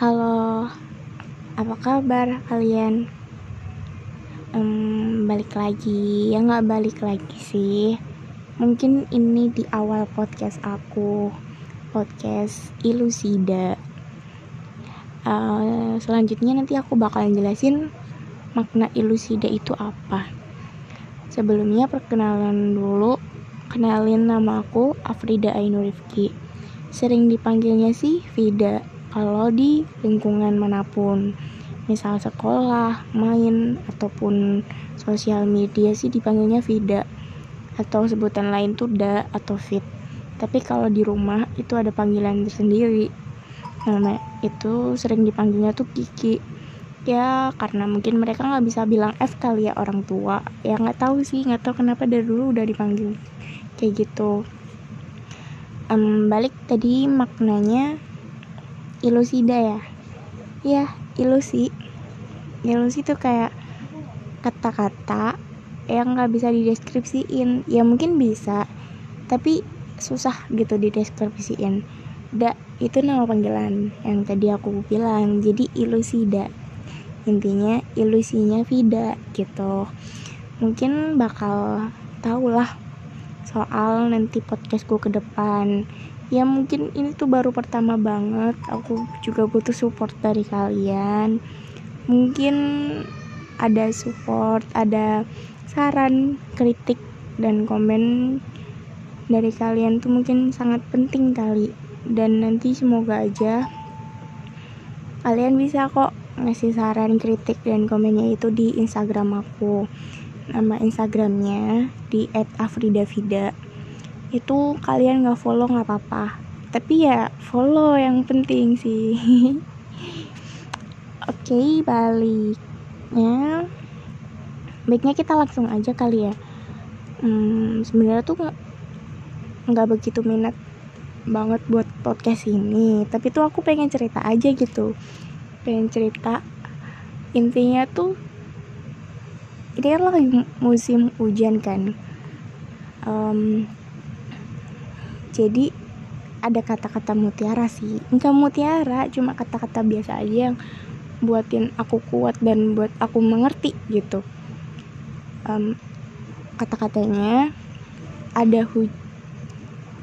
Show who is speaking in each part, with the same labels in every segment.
Speaker 1: Halo, apa kabar kalian? Um, balik lagi, ya nggak balik lagi sih. Mungkin ini di awal podcast aku, podcast Ilusida. Uh, selanjutnya nanti aku bakalan jelasin makna ilusida itu apa. Sebelumnya perkenalan dulu, kenalin nama aku Afrida Ainurifki. Sering dipanggilnya sih Vida kalau di lingkungan mana pun misal sekolah, main, ataupun sosial media sih dipanggilnya Vida atau sebutan lain tuh Da atau Fit. Tapi kalau di rumah itu ada panggilan tersendiri. Nama itu sering dipanggilnya tuh Kiki. Ya karena mungkin mereka nggak bisa bilang F kali ya orang tua. Ya nggak tahu sih nggak tahu kenapa dari dulu udah dipanggil kayak gitu. Um, balik tadi maknanya ilusida ya? Ya ilusi. Ilusi tuh kayak kata-kata yang nggak bisa dideskripsiin. Ya mungkin bisa tapi susah gitu dideskripsiin. Da itu nama panggilan yang tadi aku bilang. Jadi ilusida intinya ilusinya Vida gitu. Mungkin bakal tau lah soal nanti podcastku ke depan ya mungkin ini tuh baru pertama banget. Aku juga butuh support dari kalian. Mungkin ada support ada saran kritik dan komen dari kalian tuh mungkin sangat penting kali. Dan nanti semoga aja kalian bisa kok ngasih saran kritik dan komennya itu di instagram aku. Nama instagramnya di @afridavida itu kalian nggak follow nggak apa-apa. Tapi ya follow yang penting sih. Oke okay, baliknya. Baiknya kita langsung aja kali ya. Hmm, sebenarnya tuh nggak begitu minat banget buat podcast ini. Tapi tuh aku pengen cerita aja gitu. Pengen cerita. Intinya tuh ini kan lagi musim hujan kan. Um, jadi ada kata-kata mutiara sih. Enggak mutiara cuma kata-kata biasa aja yang buatin aku kuat dan buat aku mengerti gitu. Um, kata-katanya ada hu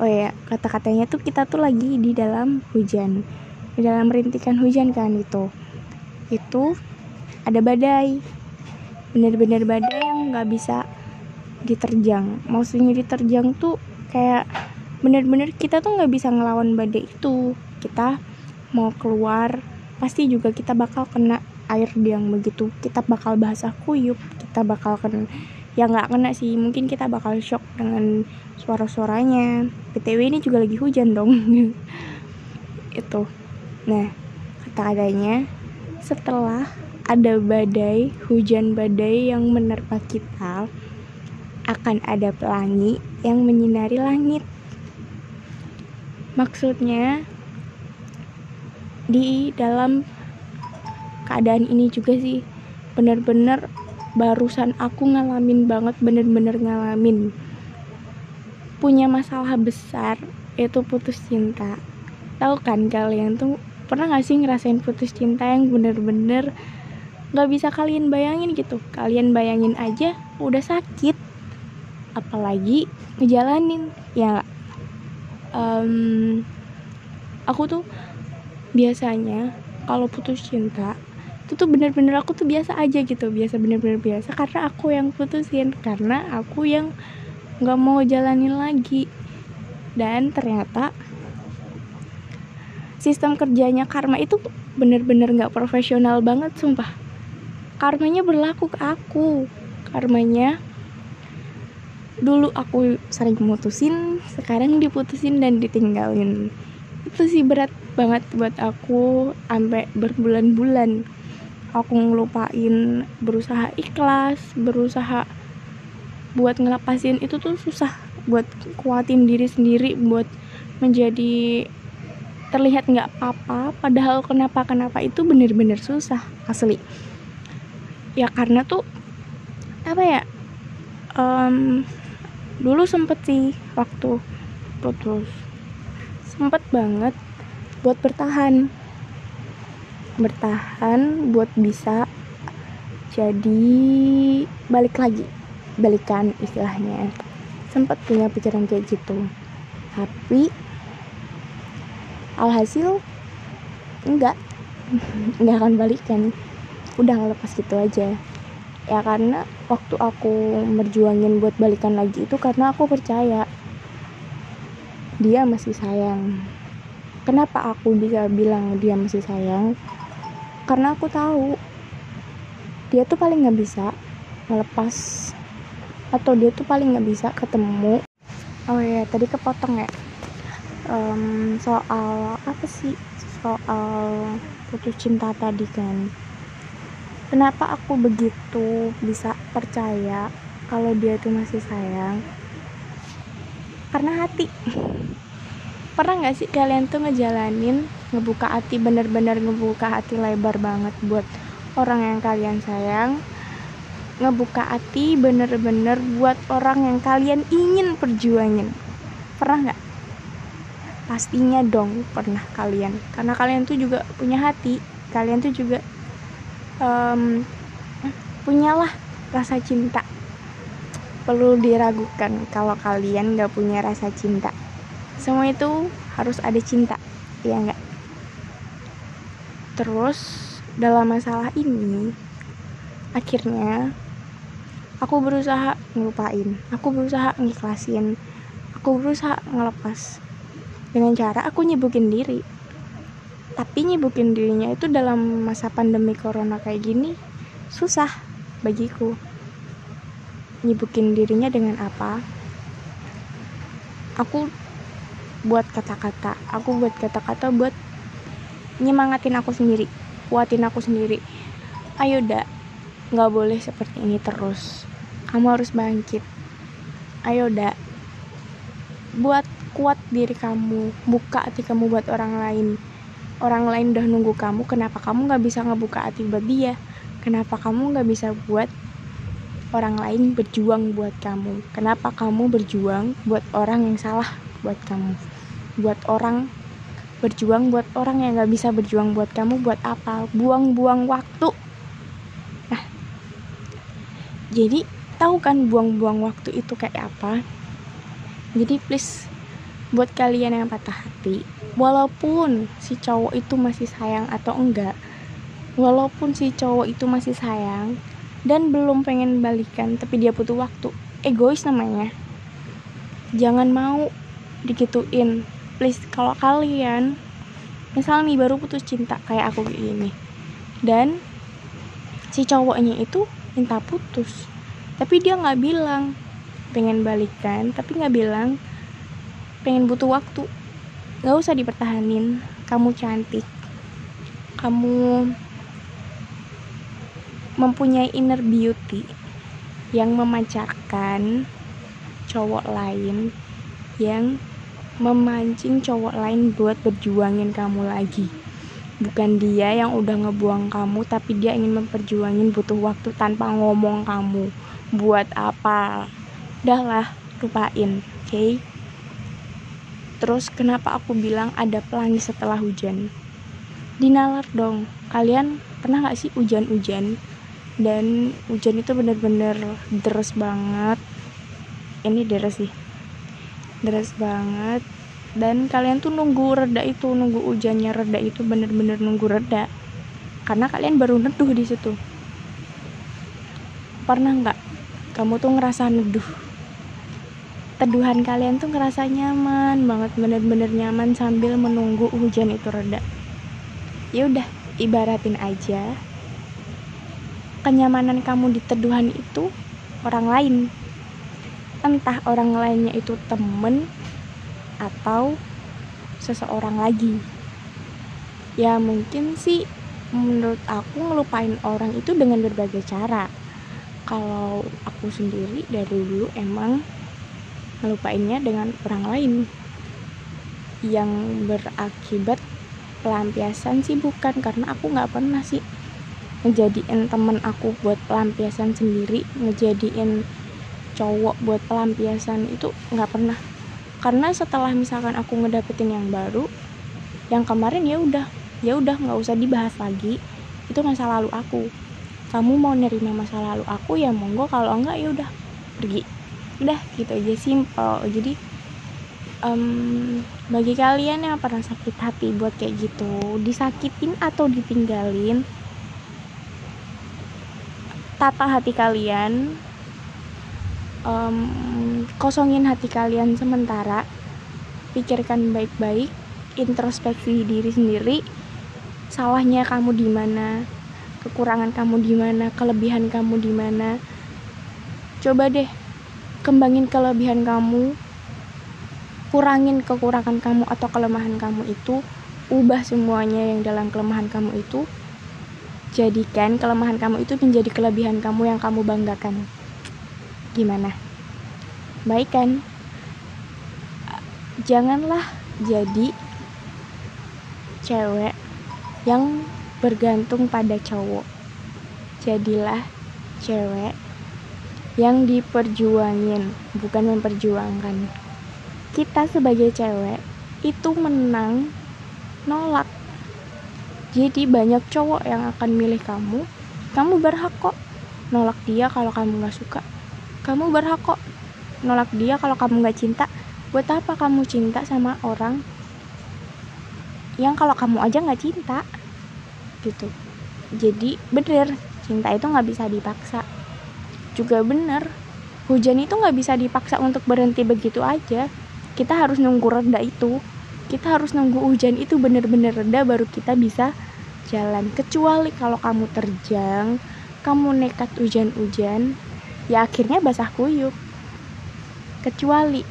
Speaker 1: oh ya kata-katanya tuh kita tuh lagi di dalam hujan di dalam rintikan hujan kan itu. Itu ada badai bener-bener badai yang nggak bisa diterjang. Maksudnya diterjang tuh kayak bener-bener kita tuh nggak bisa ngelawan badai itu. Kita mau keluar pasti juga kita bakal kena air yang begitu. Kita bakal basah kuyup kita bakal kena ya nggak kena sih. Mungkin kita bakal shock dengan suara-suaranya. Btw ini juga lagi hujan dong. Itu. Nah kata adanya setelah ada badai hujan badai yang menerpa kita akan ada pelangi yang menyinari langit maksudnya di dalam keadaan ini juga sih bener-bener barusan aku ngalamin banget bener-bener ngalamin. Punya masalah besar itu putus cinta. Tahu kan kalian tuh pernah gak sih ngerasain putus cinta yang bener-bener gak bisa kalian bayangin gitu? Kalian bayangin aja udah sakit. Apalagi ngejalanin ya um, aku tuh biasanya kalau putus cinta itu tuh bener-bener aku tuh biasa aja gitu biasa bener-bener biasa. Karena aku yang putusin karena aku yang nggak mau jalanin lagi. Dan ternyata sistem kerjanya karma itu bener-bener nggak profesional banget sumpah. Karmanya berlaku ke aku. Karmanya dulu aku sering mutusin sekarang diputusin dan ditinggalin. Itu sih berat banget buat aku sampai berbulan-bulan. Aku ngelupain berusaha ikhlas berusaha buat ngelepasin. Itu tuh susah buat kuatin diri sendiri buat menjadi terlihat nggak apa-apa. Padahal kenapa kenapa itu bener-bener susah asli. Ya karena tuh apa ya um, dulu sempet sih waktu putus sempet banget buat bertahan. Bertahan buat bisa jadi balik lagi balikan istilahnya. Sempat punya pikiran kayak gitu. Tapi alhasil enggak. Nggak akan balikan. Udah ngelepas gitu aja ya karena waktu aku berjuangin buat balikan lagi itu karena aku percaya dia masih sayang. Kenapa aku bisa bilang dia masih sayang? Karena aku tahu dia tuh paling nggak bisa melepas atau dia tuh paling nggak bisa ketemu. Oh ya tadi kepotong ya. Um, soal apa sih? Soal putus cinta tadi kan kenapa aku begitu bisa percaya kalau dia tuh masih sayang? Karena hati. Pernah nggak sih kalian tuh ngejalanin ngebuka hati bener-bener ngebuka hati lebar banget buat orang yang kalian sayang? Ngebuka hati bener-bener buat orang yang kalian ingin perjuangin. Pernah nggak? Pastinya dong pernah kalian. Karena kalian tuh juga punya hati. Kalian tuh juga um, punyalah rasa cinta. Perlu diragukan kalau kalian nggak punya rasa cinta. Semua itu harus ada cinta ya nggak? Terus dalam masalah ini akhirnya aku berusaha ngelupain. Aku berusaha ngikhlasin aku berusaha ngelepas. Dengan cara aku nyibukin diri tapi nyibukin dirinya itu dalam masa pandemi corona kayak gini susah bagiku. Nyibukin dirinya dengan apa? Aku buat kata-kata. Aku buat kata-kata buat nyemangatin aku sendiri kuatin aku sendiri. Ayo dak. Nggak boleh seperti ini terus. Kamu harus bangkit. Ayo dak. Buat kuat diri kamu. Buka hati kamu buat orang lain orang lain udah nunggu kamu kenapa kamu nggak bisa ngebuka hati buat dia? Kenapa kamu nggak bisa buat orang lain berjuang buat kamu? Kenapa kamu berjuang buat orang yang salah buat kamu? Buat orang berjuang buat orang yang gak bisa berjuang buat kamu buat apa? Buang-buang waktu. Nah jadi tahu kan buang-buang waktu itu kayak apa? Jadi please buat kalian yang patah hati walaupun si cowok itu masih sayang atau enggak walaupun si cowok itu masih sayang dan belum pengen balikan tapi dia butuh waktu egois namanya. Jangan mau digituin. Please kalau kalian misal nih baru putus cinta kayak aku gini dan si cowoknya itu minta putus tapi dia nggak bilang pengen balikan tapi nggak bilang pengen butuh waktu. Nggak usah dipertahanin. Kamu cantik. Kamu mempunyai inner beauty yang memancarkan cowok lain yang memancing cowok lain buat berjuangin kamu lagi. Bukan dia yang udah ngebuang kamu tapi dia ingin memperjuangin butuh waktu tanpa ngomong kamu. Buat apa? Udahlah lupain oke? okay? Terus kenapa aku bilang ada pelangi setelah hujan? Dinalar dong. Kalian pernah gak sih hujan-hujan? Dan hujan itu bener-bener deres banget. Ini deres sih. Deras banget. Dan kalian tuh nunggu reda itu nunggu hujannya reda itu bener-bener nunggu reda. Karena kalian baru neduh di situ. Pernah nggak? Kamu tuh ngerasa neduh teduhan kalian tuh ngerasa nyaman banget bener-bener nyaman sambil menunggu hujan itu reda. Ya udah ibaratin aja. Kenyamanan kamu di teduhan itu orang lain. Entah orang lainnya itu temen atau seseorang lagi. Ya mungkin sih menurut aku ngelupain orang itu dengan berbagai cara. Kalau aku sendiri dari dulu emang ngelupainnya dengan orang lain. Yang berakibat pelampiasan sih bukan karena aku nggak pernah sih ngejadiin temen aku buat pelampiasan sendiri ngejadiin cowok buat pelampiasan itu nggak pernah. Karena setelah misalkan aku ngedapetin yang baru yang kemarin ya udah ya udah nggak usah dibahas lagi itu masa lalu aku. Kamu mau nerima masa lalu aku ya monggo. Kalau enggak ya udah pergi udah gitu aja simple. Jadi um, bagi kalian yang pernah sakit hati buat kayak gitu disakitin atau ditinggalin tata hati kalian um, kosongin hati kalian sementara pikirkan baik-baik introspeksi diri sendiri salahnya kamu di mana kekurangan kamu di mana kelebihan kamu di mana. Coba deh kembangin kelebihan kamu kurangin kekurangan kamu atau kelemahan kamu itu ubah semuanya yang dalam kelemahan kamu itu Jadikan kelemahan kamu itu menjadi kelebihan kamu yang kamu banggakan. Gimana? Baik kan? Janganlah jadi cewek yang bergantung pada cowok. Jadilah cewek yang diperjuangin, bukan memperjuangkan. Kita sebagai cewek itu menang nolak. Jadi banyak cowok yang akan milih kamu kamu berhak kok nolak dia kalau kamu gak suka. Kamu berhak kok nolak dia kalau kamu gak cinta. Buat apa kamu cinta sama orang yang kalau kamu aja gak cinta? Gitu. Jadi bener cinta itu gak bisa dipaksa juga bener. Hujan itu gak bisa dipaksa untuk berhenti begitu aja. Kita harus nunggu reda itu. Kita harus nunggu hujan itu bener-bener reda baru kita bisa jalan. Kecuali kalau kamu terjang kamu nekat hujan-hujan ya akhirnya basah kuyup. Kecuali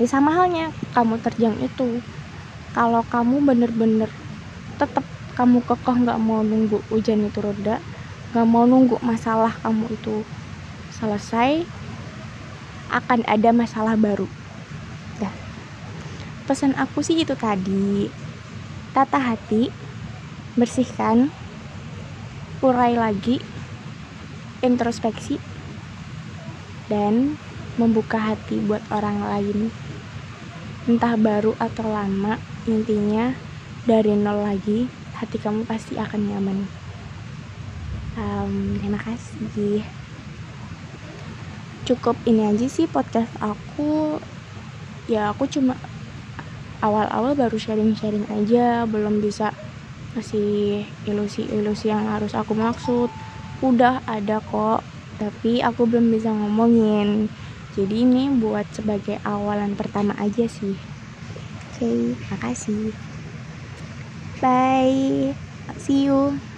Speaker 1: ya sama halnya kamu terjang itu. Kalau kamu bener-bener tetap kamu kekeh nggak mau nunggu hujan itu reda nggak mau nunggu masalah kamu itu selesai akan ada masalah baru. Pesan aku sih itu tadi. Tata hati bersihkan urai lagi introspeksi dan membuka hati buat orang lain. Entah baru atau lama intinya dari nol lagi hati kamu pasti akan nyaman um, terima kasih. Cukup ini aja sih podcast aku. Ya aku cuma awal-awal baru sharing-sharing aja. Belum bisa masih ilusi-ilusi yang harus aku maksud. Udah ada kok tapi aku belum bisa ngomongin. Jadi ini buat sebagai awalan pertama aja sih. Oke okay, makasih. Bye. See you